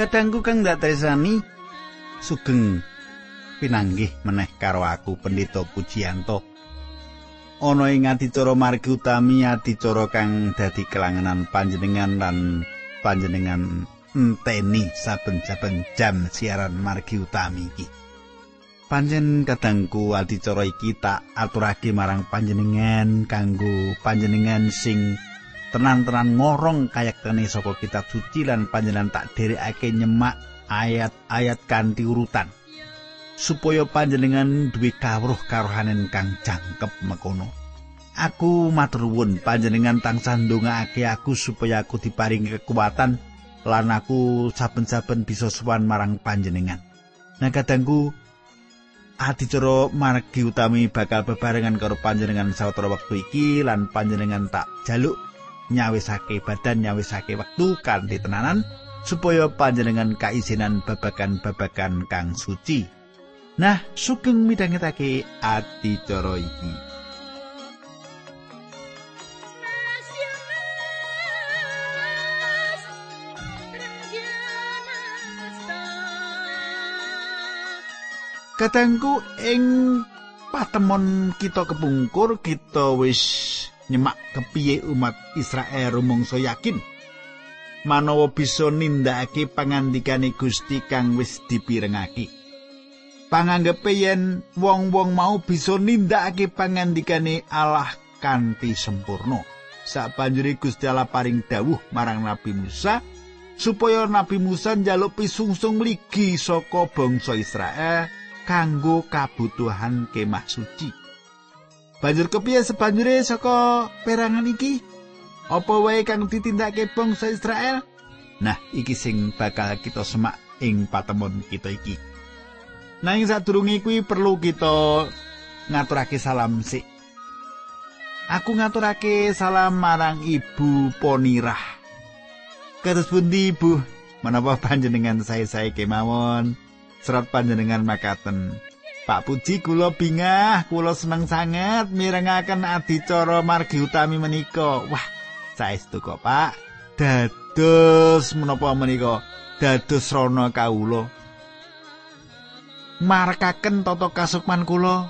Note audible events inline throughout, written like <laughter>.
Kadangku kang ndak tresani sugeng pinanggih meneh karo aku Pendeta Pujiyanto. Ana ing adicara margi utami adicara kang dadi kelangenan panjenengan lan panjenengan enteni saben-saben jam siaran margi utami iki. Panjen kadangku adicara iki tak aturake marang panjenengan kanggo panjenengan sing tenan-tenan ngorong kayaktene saka kitab suci lan panjenengan tak derekake nyemak ayat-ayat kanthi urutan. Supaya panjenengan duwe kawruh karohanen kang jangkep mekono. Aku matur nuwun panjenengan tansah ndongaake aku supaya aku diparingi kekuatan lan aku saben-saben bisa sowan marang panjenengan. Nah kadangku adicara margi utami bakal bebarengan karo panjenengan sawetara wektu iki lan panjenengan tak jaluk nyawisake badan nyawisake wektu kanthi tenanan supaya panjenengan kaisinan babagan-babagan kang suci. Nah, sugeng midhangetake ati cara iki. Katangku ing patemon kita kepungkur kita wis nyemak kepiye umat Israel rumangsa yakin manawa bisa nindakake pangandikane Gusti kang wis dipirengake. Panganggepe yen wong-wong mau bisa nindakake pangandikane Allah kanthi sempurna. Sabanjure Gusti Allah paring dawuh marang Nabi Musa supaya Nabi Musa njaluk pisungsung ligi saka bangsa Israel kanggo kabutuhan kemah suci. Banjur kepiye sebanjure saka perangan iki? Apa wae kang ditindakake bangsa Israel? Nah, iki sing bakal kita semak ing patemon kita iki. Nanging sadurunge kuwi perlu kita ngaturake salam sik. Aku ngaturake salam marang Ibu Ponirah. Kados pundi Ibu? Menapa panjenengan saya-saya kemawon? Serat panjenengan makaten. Pak Puji kula bingah, kula seneng sanget mirengaken adicara margi utami menika. Wah, saestu kok, Pak. Dados menapa menika? Dados rana kawula. Markaken tata kasukman kula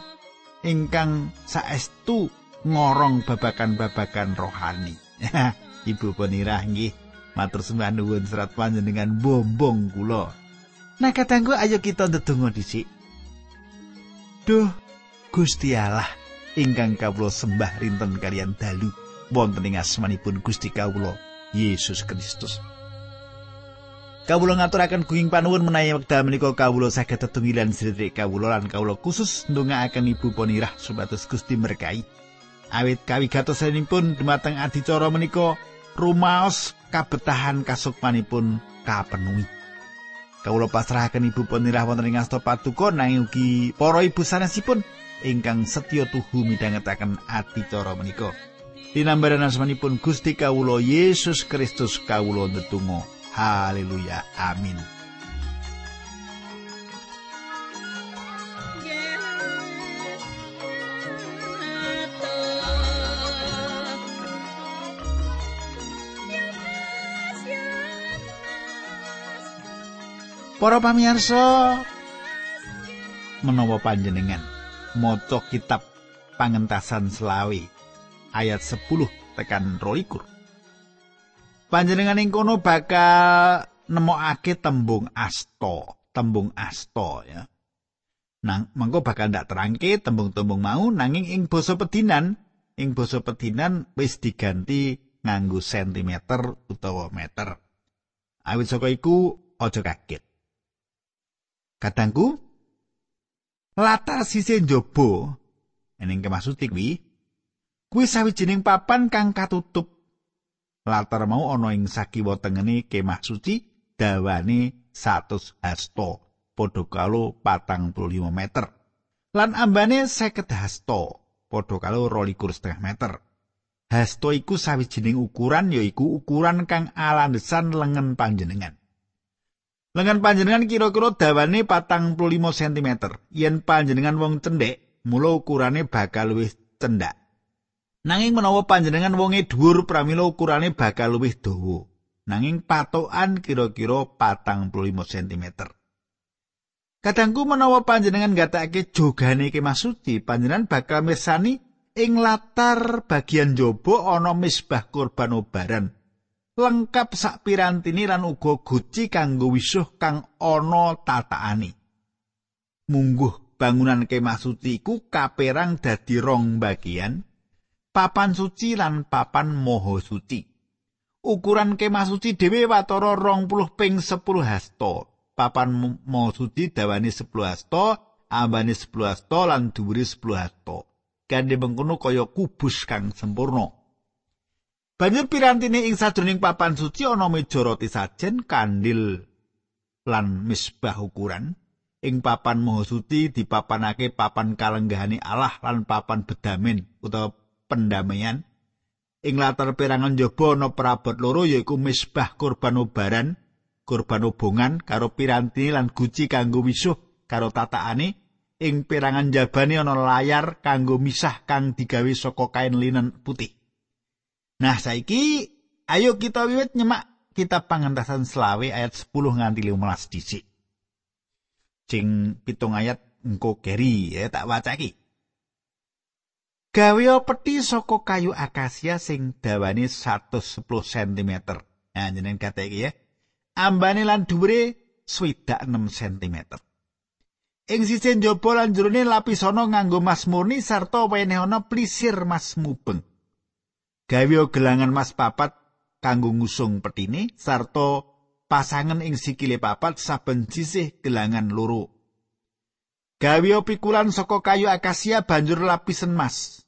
ingkang saestu ngorong babakan-babakan rohani. <laughs> Ibu penirah nggih, matur sembah nuwun serat panjenengan bombong kula. Nah katangku ayo kita ndedonga dhisik. Duh, Gusti Allah ingkang kawula sembah rinten kalian dalu wonten ing asmanipun Gusti kawula Yesus Kristus. Kawula ngaturaken gunging panuwun menawi wekdal menika kawula saged tetunggilan sedherek kawula lan kawula khusus ndongaaken Ibu Ponirah supados Gusti berkahi. Awit kawigatosanipun dumateng adicara menika rumaos kabetahan kasukmanipun kapenuhi. Kawula pasrahaken Ibu Penirah wonten ing asta patuko nanging ugi para ibu sanesipun ingkang setya tuhu midhangetaken ati cara menika. Dinambaran asmanipun Gusti kawula Yesus Kristus kawula ndedonga. Haleluya. Amin. Para pamirsa menawa panjenengan maca kitab pangentasan selawi ayat 10 tekan 22 panjenengan ing kono bakal nemokake tembung asto tembung asto ya. Nang mengko bakal ndak terangke tembung-tembung mau nanging ing basa pedinan ing basa pedinan wis diganti nganggo sentimeter utawa meter. Awit saka iku aja kaget Kadangku latar sisi njaba ening kemaksud kuwi kuwi sawijining papan kang katutup. Latar mau ana ing sakiwa tengene kemah suci dawane 100 hasta padha karo 45 meter. Lan ambane 50 hasta padha karo 22,5 meter. Hasta iku sawijining ukuran yaiku ukuran kang alandesan lengen panjenengan. Lengan panjenengan kira-kira dawane patang puluh lima cm. Yen panjenengan wong cendhek, mula ukurane bakal luwih cendhak. Nanging menawa panjenengan wonge dhuwur pramila ukurane bakal luwih dawa. nanging patokan kira-kira 45 cm. Kadangku menawa panjenengan gatekake jogane kemah suci, panjenengan bakal mirsani ing latar bagian jaba ana misbah kurban obaran. Lengkap sak pirantini lan uga guci kanggo wisuh kang ana tataane. Mungguh bangunan kemah suci iku kaperang dadi rong bagian, papan suci lan papan moho suci. Ukuran kemah suci dhewe watara 20 ping 10 hasta. papan mo suci dawane 10 hasta, ambane 10 hasta lan dhuwure 10 hasta. Kandhe mengkono kaya kubus kang sempurna. Banjur pirantine ing sajroning papan suci ana meja roti sajen, kandil lan misbah ukuran. Ing papan maha suci dipapanake papan kalenggahane Allah lan papan bedamen utawa pendamaian. Ing latar perangan jaba ana perabot loro yaiku misbah kurban obaran kurban obongan karo piranti lan guci kanggo wisuh karo tataane ing perangan jabane ana layar kanggo misah kang digawe saka kain linen putih. Nah saiki ayo kita wiwit nyemak kitab pangentasan selawe ayat 10 nganti 15 dhisik. Cing pitung ayat engko keri ya tak waca iki. Gawe peti saka kayu akasia sing dawane 110 cm. Nah jenengan kata iki ya. ambane lan dhuwure swidak 6 cm. Ing sisih njaba lan jerone lapisana nganggo mas murni sarta wenehana plisir mas mubeng. Gawe gelangan mas papat kanggo ngusung petine sarta pasangan ing sikile papat saben sisih gelangan loro. Gawe pikulan saka kayu akasia banjur lapisen mas.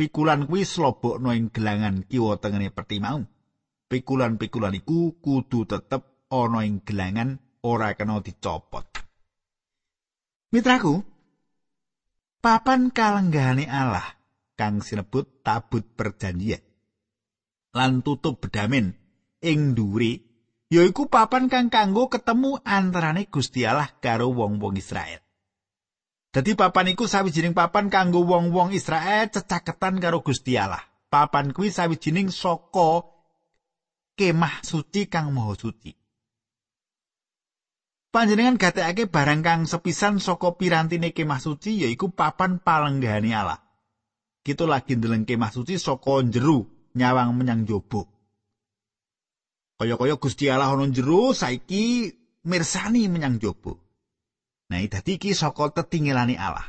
Pikulan kuwi slobokno ing gelangan kiwa tengene peti mau. Pikulan-pikulan iku kudu tetep ana ing gelangan ora kena dicopot. Mitraku, papan kalenggahane Allah kang sinebut tabut perjanjian lan tutup bedamen ing dhuwure yaiku papan kang kanggo ketemu antarane Gusti Allah karo wong-wong Israel. Dadi papan iku sawijining papan kanggo wong-wong Israel cecaketan karo Gusti Allah. Papan kuwi sawijining saka kemah suci kang maha suci. Panjenengan gatekake barang kang sepisan saka pirantine kemah suci yaiku papan palenggahane Allah. Kita lagi ndeleng kemah suci saka jero nyawang menyang jaba. Kaya-kaya Gusti Allah ana jero saiki mirsani menyang jaba. Nah, dadi iki saka tetinggalane Allah.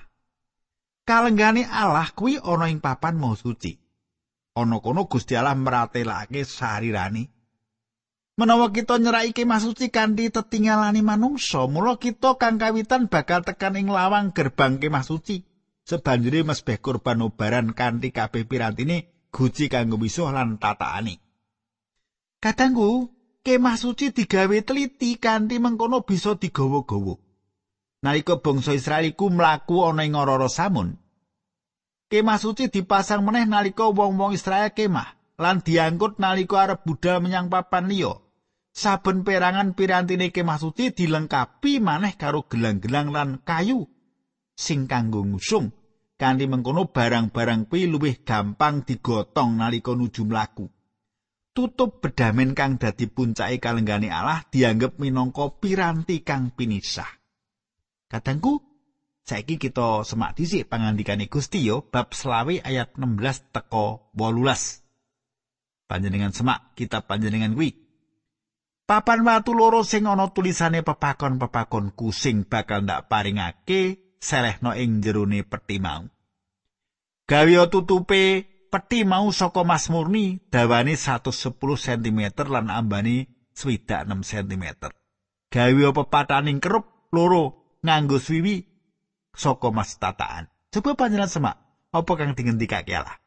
Kalenggane Allah kuwi ana ing papan mau suci. Ana kono Gusti Allah meratelake sarirane Menawa kita nyerai kemah suci kanthi tetinggalane manungsa, mula kita kang kawitan bakal tekan ing lawang gerbang kemah suci. Sebanjure mesbeh kurban obaran kanthi kabeh pirantine guci kanggo wisuh lan tataane. Kadangku, kemah suci digawe teliti kanthi mengkono bisa digawa-gawa. Nalika bangsa Israel iku mlaku ana ing ora samun, kemah suci dipasang meneh nalika wong-wong Israel kemah lan diangkut nalika arep budal menyang papan liya. saben perangan pirantine kemah suci dilengkapi maneh karo gelang-gelang lan kayu sing kanggo ngusung kanthi mengkono barang-barang kuwi luwih gampang digotong nalika nuju mlaku. Tutup bedamen kang dadi puncake kalenggane Allah dianggep minangka piranti kang pinisah. Kadangku saiki kita semak dhisik pangandikane Gusti yo bab selawe ayat 16 teko 18 panjenengan semak kitab panjenengan kuwi. Papan watu loro sing ana tulisane pepakon-pepakon kusing bakal ndak paringake selehno ing jerone peti mau. Gawe tutupe peti mau saka mas murni dawane 110 cm lan ambane 6 cm. Gawe pepataning kerup loro nganggo swiwi saka mas tataan. Coba panjenengan semak apa kang dingendikake Allah.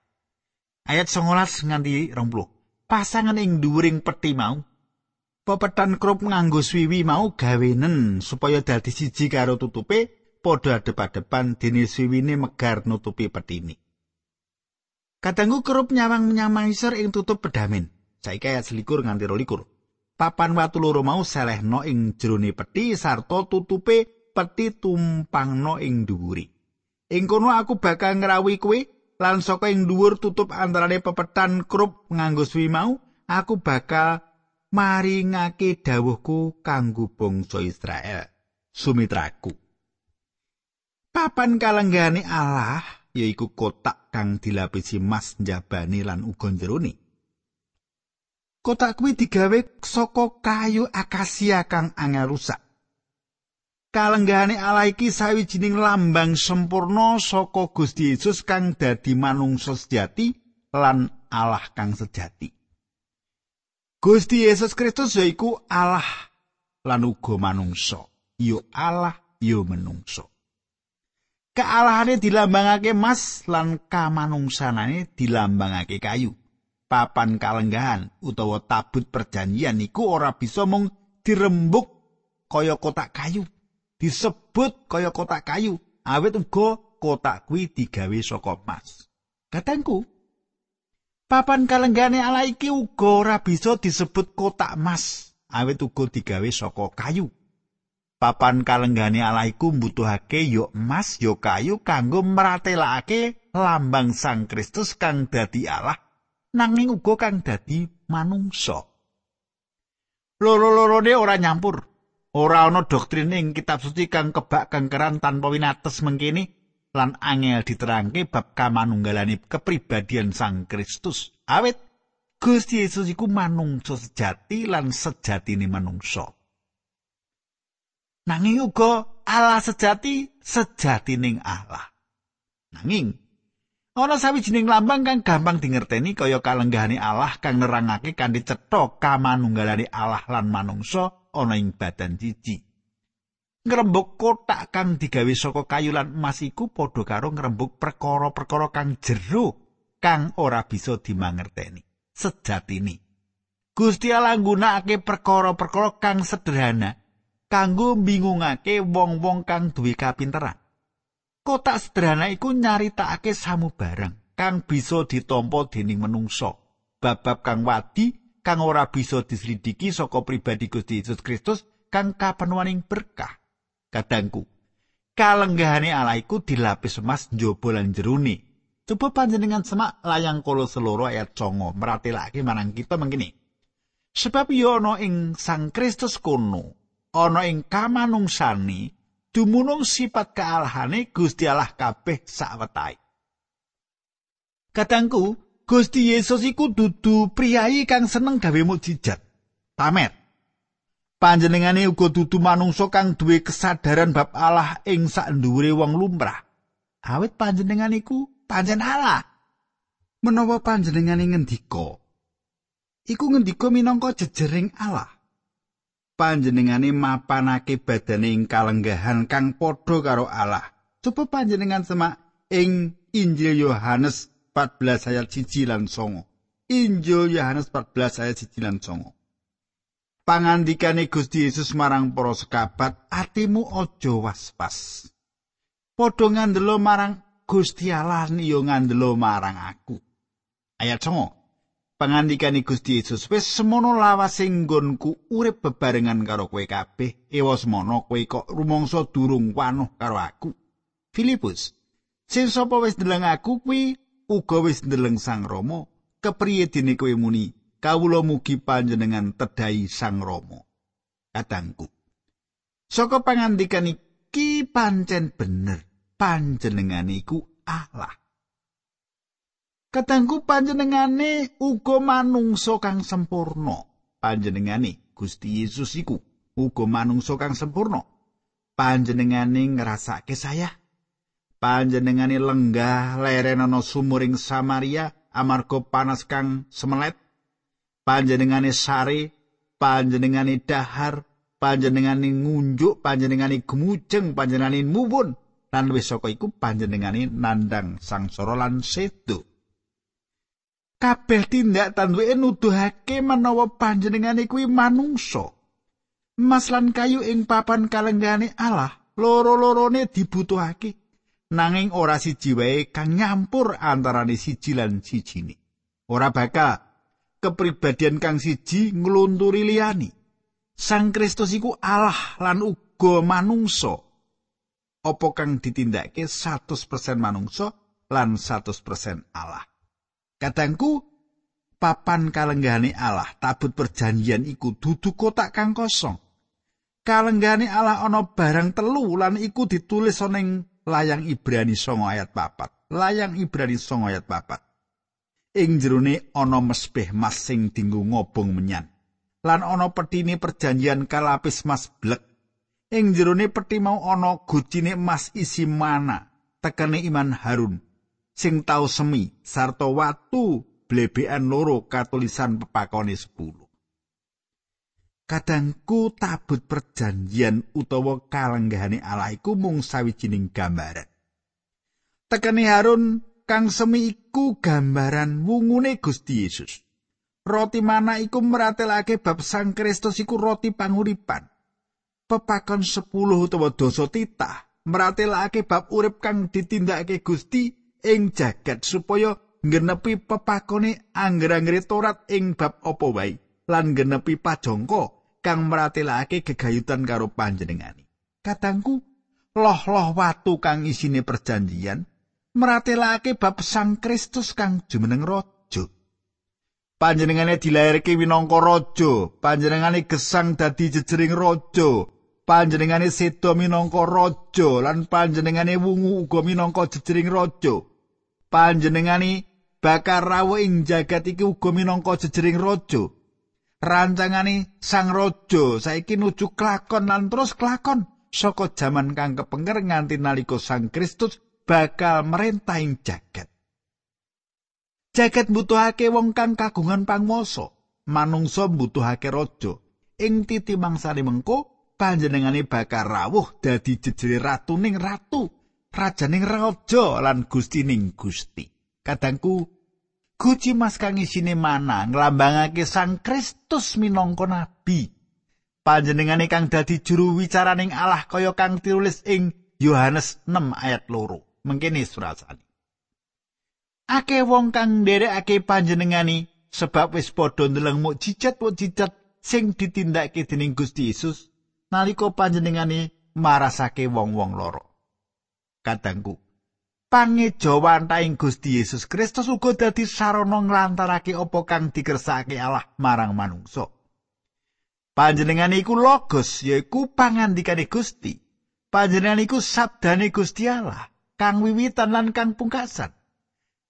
Ayat 19 nganti 20. Pasangan ing dhuwuring peti mau pepetan krup nganggo swiwi mau gawenen supaya dadi siji karo tutupe padha adep-adepan dene swiwine megar nutupi petini. Kadangku krup nyawang menyang maiser ing tutup pedamen. Saiki ayat selikur nganti rolikur. Papan watu loro mau selehno ing jerone peti sarta tutupe peti tumpangno ing dhuwuri. Ing kono aku bakal ngrawi kuwi lan saka ing dhuwur tutup antarane pepetan krup nganggo swiwi mau aku bakal maringake dawuhku kanggo bangsa Israel sumitraku papan kalenggane Allah yaiku kotak kang dilapisi emas njabani lan uga jerone kotak kuwi digawe saka kayu akasia kang angel rusak kalenggane Allah iki sawijining lambang sempurna saka Gusti Yesus kang dadi manungsa sejati lan Allah kang sejati. Gusti Yesus Kristus yaiku Allah lan uga manungsa. Yo Allah, yo manungsa. Kealahane dilambangake emas lan kamanungsanane dilambangake kayu. Papan kalenggahan utawa tabut perjanjian iku ora bisa mung dirembuk kaya kotak kayu. disebut kaya kotak kayu awet uga kotak kuwi digawe saka emas katengku papan kalenggane ala iki uga ora bisa disebut kotak emas awet uga digawe saka kayu papan kalenggane ala iku mbutuhake yo emas yo kayu kanggo meratelakake lambang Sang Kristus kang dadi Allah nanging uga kang dadi manungsa. Loro-lorone ora nyampur. Ora ana doktrin ing kitab suci kang kebak kangkeran tanpa winates mengkini lan angel diterangke bab kamanunggalane kepribadian Sang Kristus. Awet Gusti Yesus iku manungsa sejati lan sejatine manungsa nanging uga Allah sejati sejatining Allah nanging ana sawijining lambang kang gampang dingerteni kaya kalenggahane Allah kang nerangake kanthi cetha kamanunggalane Allah lan manungsa ana ing badan siji. Ngrembug kotak kang digawe saka kayu lan emas iku padha karo ngrembug perkara-perkara kang jero kang ora bisa dimangerteni. Sejatine Gusti Allah nggunakake perkara-perkara kang sederhana kanggo mbingungake wong-wong kang duwe kapinteran. Kotak sederhana iku nyaritakake samubarang kang bisa ditampa dening menungsa. Babab kang wadi kang ora bisa diselidiki saka pribadi Gusti Yesus Kristus kang kapenuhaning berkah. Kadangku, kalenggahane Allah iku dilapis emas njaba lan jerone. Coba panjenengan semak layang kolo seloro ayat congo meratelake marang kita mengkini. Sebab yo ana ing Sang Kristus kono, ana ing kamanungsani dumunung sifat kealahane Gusti Allah kabeh sawetahe. Kadangku, Gusti Yesus iku dudu priyayi kang seneng gawe mukjizat. Pamer. Panjenengane uga dudu manungsa kang duwe kesadaran bab Allah ing sak dhuwure wong lumrah. Awit panjenengan iku pancen Allah. Menawa panjenengane ngendika, iku ngendika minangka jejering Allah. Panjenengane mapanake badane ing kalenggahan kang padha karo Allah. Coba panjenengan semak ing Injil Yohanes 14 ayat 1 lan 9. Injil Yohanes 14 ayat 1 lan 9. Pangandikane Gusti Yesus marang para sekabat, atimu aja waspas. Padha ngandelo marang Gusti Allah yo ngandelo marang aku. Ayat 9. Pangandikane Gusti Yesus wis semono lawas sing nggonku urip bebarengan karo kowe kabeh. Ewa semono kowe kok rumangsa durung wanuh karo aku. Filipus. Sing sapa wis ndeleng aku kuwi uga wis ndeleng Sang Rama kepriye dene kowe muni kawula mugi panjenengan tedhai Sang Rama katangku saka pangandikan iki pancen bener panjenengan iku Allah katangku panjenengane uga manungsa kang sempurna panjenengane Gusti Yesus iku uga manungsa kang sempurna panjenengane ngrasake saya panjenengane lenggah leren ana sumuring Samaria amarga panas kang semelet. Panjenengane sare panjenengane dahar panjenengane ngunjuk panjenengane gemujeng panjenengane muwun lan wis saka iku panjenengane nandang sangsara lan sedo kabeh tindak tanduke nuduhake menawa panjenengane kuwi manungsa Mas lan kayu ing papan kalenggane Allah loro-lorone dibutuhake nanging ora siji wae kang nyampur antarane siji lan sijine. Ora bakal kepribadian kang siji nglunturi liyani. Sang Kristus iku Allah lan uga manungsa. Apa kang ditindakake 100% manungsa lan 100% Allah. Kadangku papan kalenggane Allah tabut perjanjian iku dudu kotak kang kosong. Kalenggane Allah ana barang telu lan iku ditulis ana layang Ibrani 9 ayat 4 layang Ibrani 9 ayat 4 ing jerone ana mesbeh mas sing dinggo ngobong menyan. Lan ana petine perjanjian kalapis mas blek. Ing jerone peti mau ana gucine emas isi mana tekene iman Harun sing tau semi sarta watu blebekan loro katulisan pepakone 10. Kadangku tabut perjanjian utawa kalenggahane Allah iku mung sawijining gambaran. Tekene Harun kang semi iku gambaran wungune Gusti Yesus. Roti mana iku meratelake bab Sang Kristus iku roti panguripan. Pepakon 10 utawa dosa titah meratelake bab urip kang ditindakake Gusti ing jagat supaya ngenepi pepakone angger-anggere Torat ing bab apa wae lan ngenepi pajangka kang meratelake gegayutan karo panjenengani. Katangku, loh-loh watu kang isine perjanjian meratelake bab Sang Kristus kang jumeneng raja. Panjenengane dilairke minangka raja, panjenengane gesang dadi jejering raja. Panjenengane sedo minangka raja lan panjenengane wungu uga minangka jejering raja. Panjenengane bakar rawuh ing jagat iki uga minangka jejering raja. Rancangane sang raja saiki nuju klakon lan terus klakon saka jaman kang kepengker nganti nalika Sang Kristus bakal merentah ing jagat. Jagat mbutuhake wong kang kagungan pangwasa, manungsa mbutuhake raja. Ing titi mangsane mengko panjenengane bakal rawuh dadi jejere ratuning ratu, rajaning raja lan gustining gusti. Kadangku guci mas kang isine mana nglambangake Sang Kristus minangka nabi. Panjenengane kang dadi juru wicaraning Allah kaya kang ditulis ing Yohanes 6 ayat loro. Mengkene surasane. Ake wong kang nderekake panjenengani sebab wis padha ndeleng mukjizat-mukjizat sing ditindakake dening Gusti Yesus nalika panjenengane marasake wong-wong loro. Kadangku, pangejawantaing Gusti Yesus Kristus uga dadi sarana nglantarake apa kang dikersakake Allah marang manungsa. Panjenengane iku logos yaiku pangandikane Gusti. Panjenengan iku sabdane Gusti Allah kang wiwitan lan kang pungkasan.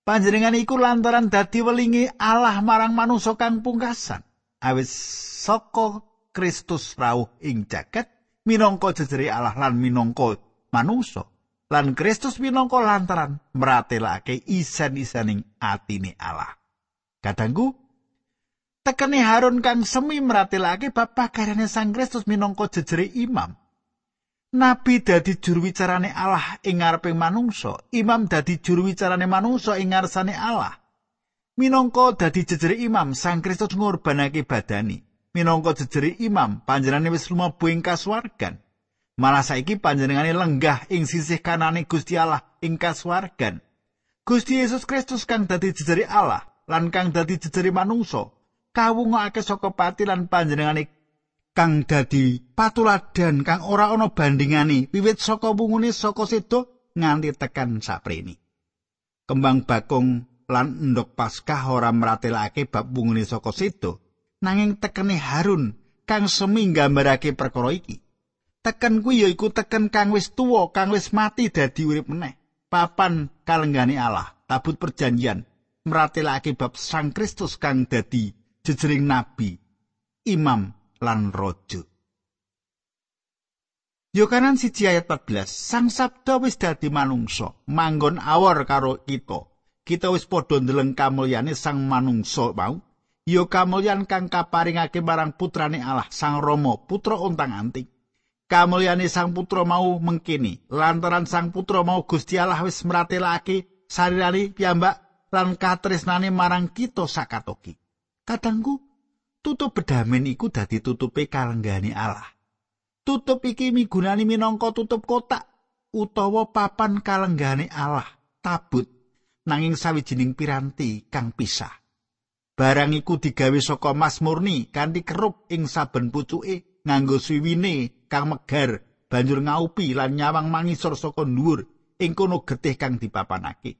Panjenengan iku lantaran dadi welingi Allah marang manungsa kang pungkasan. Awis saka Kristus rawuh ing jagat minangka jejere Allah lan minangka manungsa. Lan Kristus minangka lantaran meratelake isen-isening atine Allah. Kadangku tekene Harun kang semi meratelake bab pagarane Sang Kristus minangka jejere imam. Nabi dadi juru wicarane Allah ing ngareping manungsa, imam dadi juru wicarane manungsa ing ngarsane Allah. Minangka dadi jejere imam, Sang Kristus ngorbanake badani. Minangka jejere imam, panjenengane wis lumebu ing kasuwargan. Malah saiki panjenengane lenggah ing sisih kanane Gusti Allah ing kasuwargan. Gusti Yesus Kristus kang dadi jejeri Allah lan kang dadi jejeri manungsa, kawungake saka pati lan panjenengane kang dadi patuladan kang ora ana bandingane wiwit saka wungune saka sedo nganti tekan saprene. Kembang bakung lan endok Paskah ora meratelake bab wungune saka sedo, nanging tekene Harun kang semi nggambarake perkara iki. Teken kuwi yaiku teken kang wis tuwa kang wis mati dadi urip meneh. Papan kalenggane Allah tabut perjanjian meratelake bab Sang Kristus kang dadi jejering nabi imam lan raja. Yokanan siji ayat 14 Sang Sabda wis dadi manungsa manggon awor karo kita. Kita wis padha ndeleng kamulyane sang manungsa mau ya kamulyan kang kaparingake marang putrane Allah Sang Rama putra untang-anting kamulyane sang putra mau mengkini. Lantaran sang putra mau Gusti Allah wis mratelake sarirani piyambak lan katresnane marang kita sakatoki. Kadangku tutup bedamen iku dadi tutupe kalenggane Allah. Tutup iki migunani minangka tutup kotak utawa papan kalenggane Allah tabut nanging sawijining piranti kang pisah. Barang iku digawe saka mas murni kanthi kerup ing saben pucuke nganggo swiwine kang megar banjur ngaupi lan nyawang mangisor saka dhuwur ing kono getih kang dipapanake.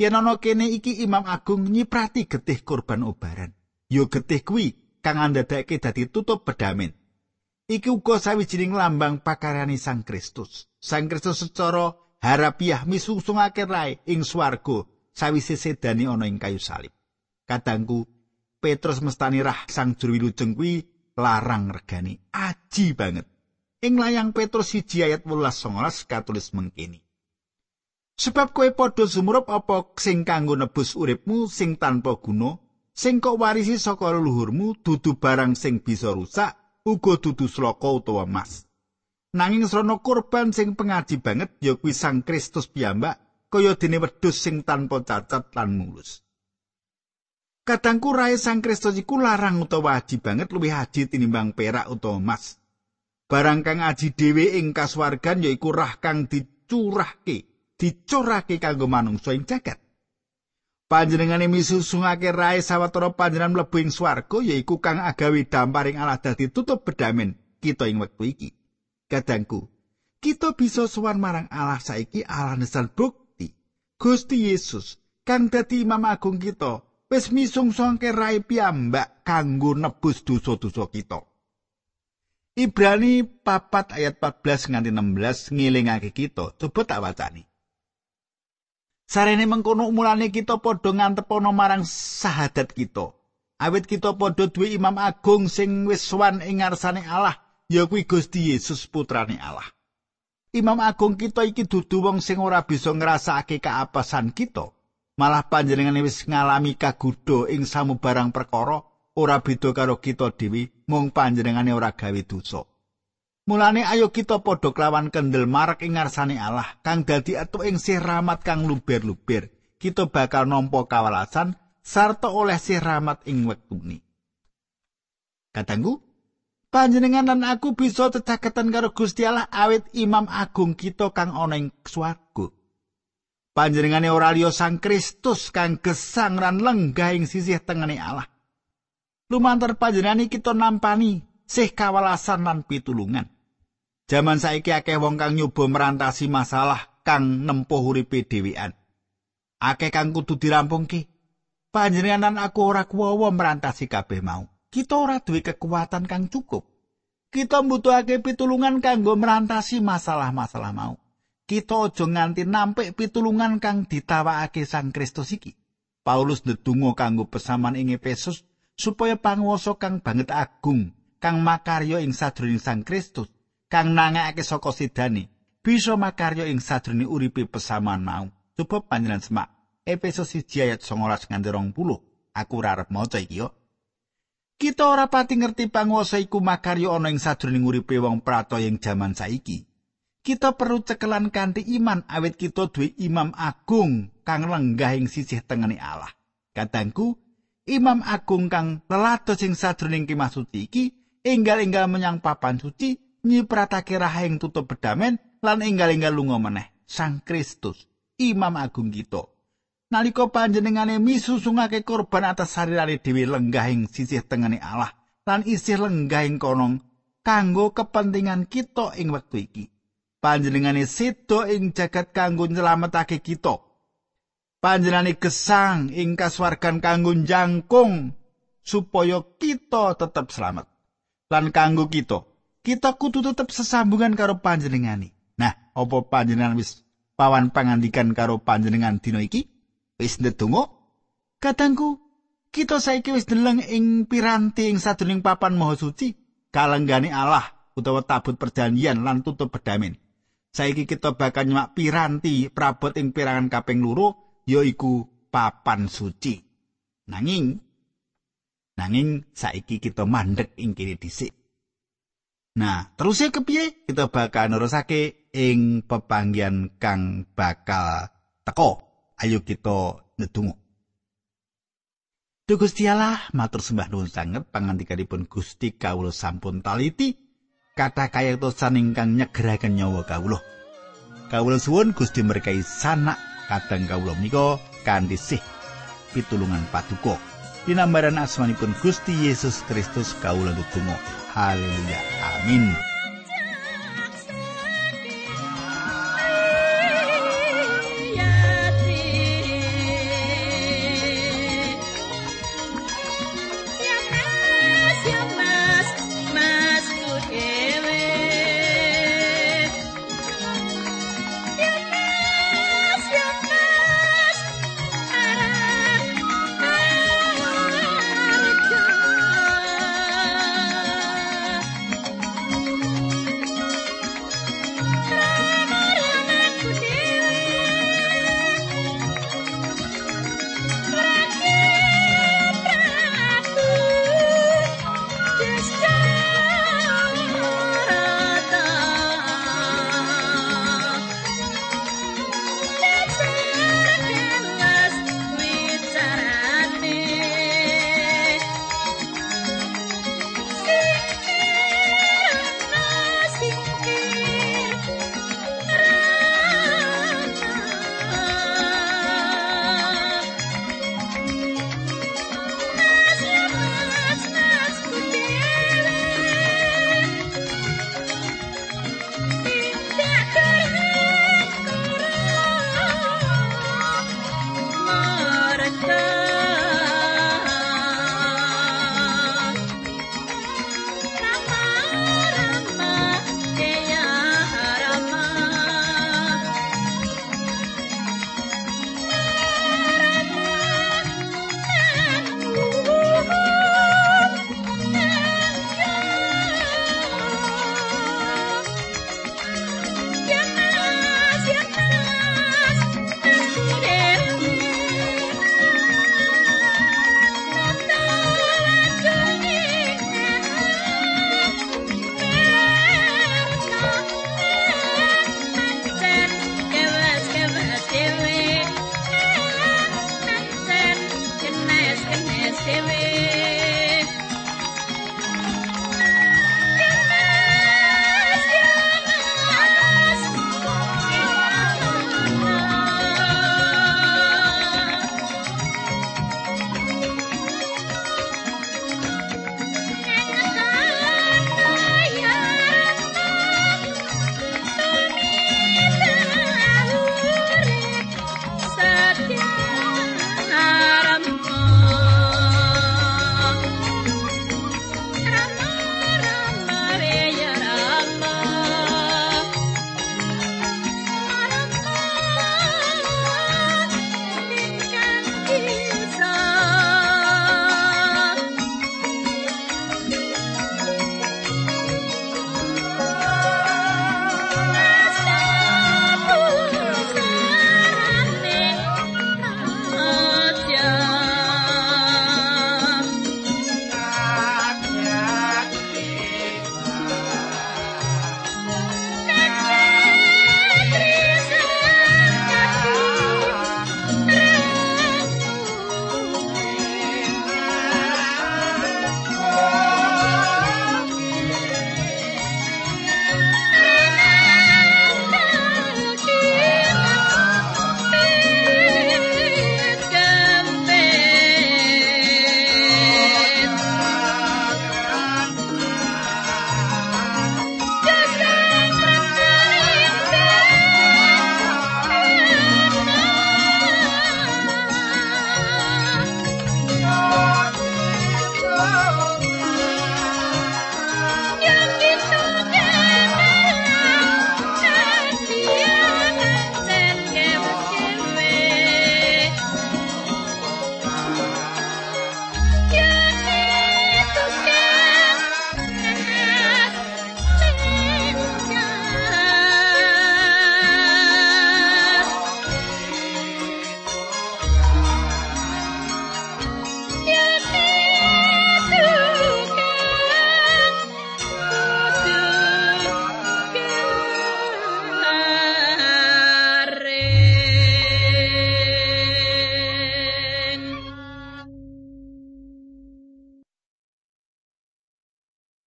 yen ana kene iki Imam Agung nyiprati getih kurban obaran. Yo getih kuwi kang andadake dadi tutup pedamen iki uga sawijining lambang pakaryani Sang Kristus. Sang Kristus secara harapiah misusungake rae ing swarga sawise sedani ana ing kayu salib. Kadangku Petrus mestani rah sang juru wilujeng kuwi larang regani aji banget ing layang Petrus 1 ayat 18 katulis mengkini Sebab kowe padha sumurup apa sing kanggo nebus uripmu sing tanpa guna, sing kok warisi saka leluhurmu dudu barang sing bisa rusak, uga dudu sloka utawa emas. Nanging srana kurban sing pengaji banget ya kuwi Sang Kristus piyambak, kaya dene wedhus sing tanpa cacat lan mulus. Kadangku rae Sang Kristus iku larang utawa aji banget luwih aji tinimbang perak utawa emas. Barang kang aji dhewe ing kasuwargan yaiku rah kang dicurahke dicurake kanggo manungsa ing jagat. Panjenengane misusungake rae sawetara panjenengan mlebu ing swarga yaiku kang agawe damparing Allah dadi tutup bedamen kita ing wektu iki. Kadangku, kita bisa sowan marang Allah saiki Allah nesan bukti. Gusti Yesus kang dadi Imam Agung kita wis misungsungke rae piyambak kanggo nebus dosa-dosa kita. Ibrani papat ayat 14 nganti 16 ngilingake kita. Coba tak wacani. Sarene mengkono mulane kita padha ngantepono marang sahadat kita. Awit kita padha duwe Imam Agung sing wis suwan ing ngarsane Allah, ya kuwi Gusti Yesus putrane Allah. Imam Agung kita iki dudu wong sing ora bisa ngrasakake kaapasan kita. Malah panjenengane wis ngalami kagudha ing samubarang perkara, ora beda karo kita dhewe, mung panjenengane ora gawe dosa. Mulane ayo kita padha kelawan kendel marek ing ngarsane Allah kang dadi atu ing sih rahmat kang luber-luber. Kita bakal nampa kawalasan sarta oleh sih rahmat ing wektune. Katanggu, panjenengan lan aku bisa tecaketan karo Gusti Allah awit Imam Agung kita kang ana ing swarga. Panjenengane ora liya Sang Kristus kang gesang lan lenggah ing sisih tengene Allah. Lumantar panjenengane kita nampani sih kawalasan lan pitulungan. Jaman saiki akeh wong kang nyoba merantasi masalah kang nempuh uripe dhewean. Akeh kang kudu dirampungke. Panjenengan aku ora kuwawa merantasi kabeh mau. Kita ora duwe kekuatan kang cukup. Kita mbutuhake pitulungan kanggo merantasi masalah-masalah mau. Kita aja nganti nampik pitulungan kang ditawakake Sang Kristus iki. Paulus ndedonga kanggo pesaman ing Efesus supaya panguwasa kang banget agung kang makarya ing sadroning Sang Kristus kang nangake saka sidani bisa makarya ing sadurunge uripe pesaman mau. Coba panjenengan semak Efesus 1 ayat 19 nganti 20. Aku ora arep maca iki yo. Kita ora pati ngerti panguwasa iku makarya ana ing sadurunge uripe wong prato ing jaman saiki. Kita perlu cekelan kanthi iman. Awit kita duwe imam agung kang lenggah ing sisih tengene Allah. Kadangku, imam agung kang lelados ing sadurunge kemah suci iki enggal-enggal menyang papan suci nyipratake rahing tutup bedamen lan enggal-enggal lunga meneh. Sang Kristus Imam Agung kita. Nalika panjenengane misusungake korban atas sarirane dhewe lenggah ing sisih tengene Allah lan isih lenggah ing kono kanggo kepentingan kita ing wektu iki panjenengane sedo ing jagat kanggo nyelametake kita panjenengane gesang ing kasuwargan kanggo jangkung supaya kita tetap selamat lan kanggo kita kita kudu tetep sesambungan karo panjenengani. Nah, apa panjenengan wis pawan pangandikan karo panjenengan dina iki? Wis ndedonga? Katangku, kita saiki wis deleng ing piranti ing sadurunging papan maha suci, kalenggane Allah utawa tabut perjanjian lan tutup bedamin. Saiki kita bakal nyemak piranti prabot ing pirangan kaping loro yaiku papan suci. Nanging nanging saiki kita mandek ing kene dhisik. Nah, terusnya kepiye? Kita bakal nerusake ing pepanggian kang bakal teko. Ayo kita ndedonga. Duh Gusti Allah, matur sembah nuwun sanget pangandikanipun Gusti kawula sampun taliti kata kayektosan ingkang nyegeraken nyawa kawula. Kawula suwun Gusti berkahi sanak kadang kawula menika kanthi sih pitulungan paduka. Dinambaran asmanipun Gusti Yesus Kristus kawula ndedonga. Haleluya. Amin.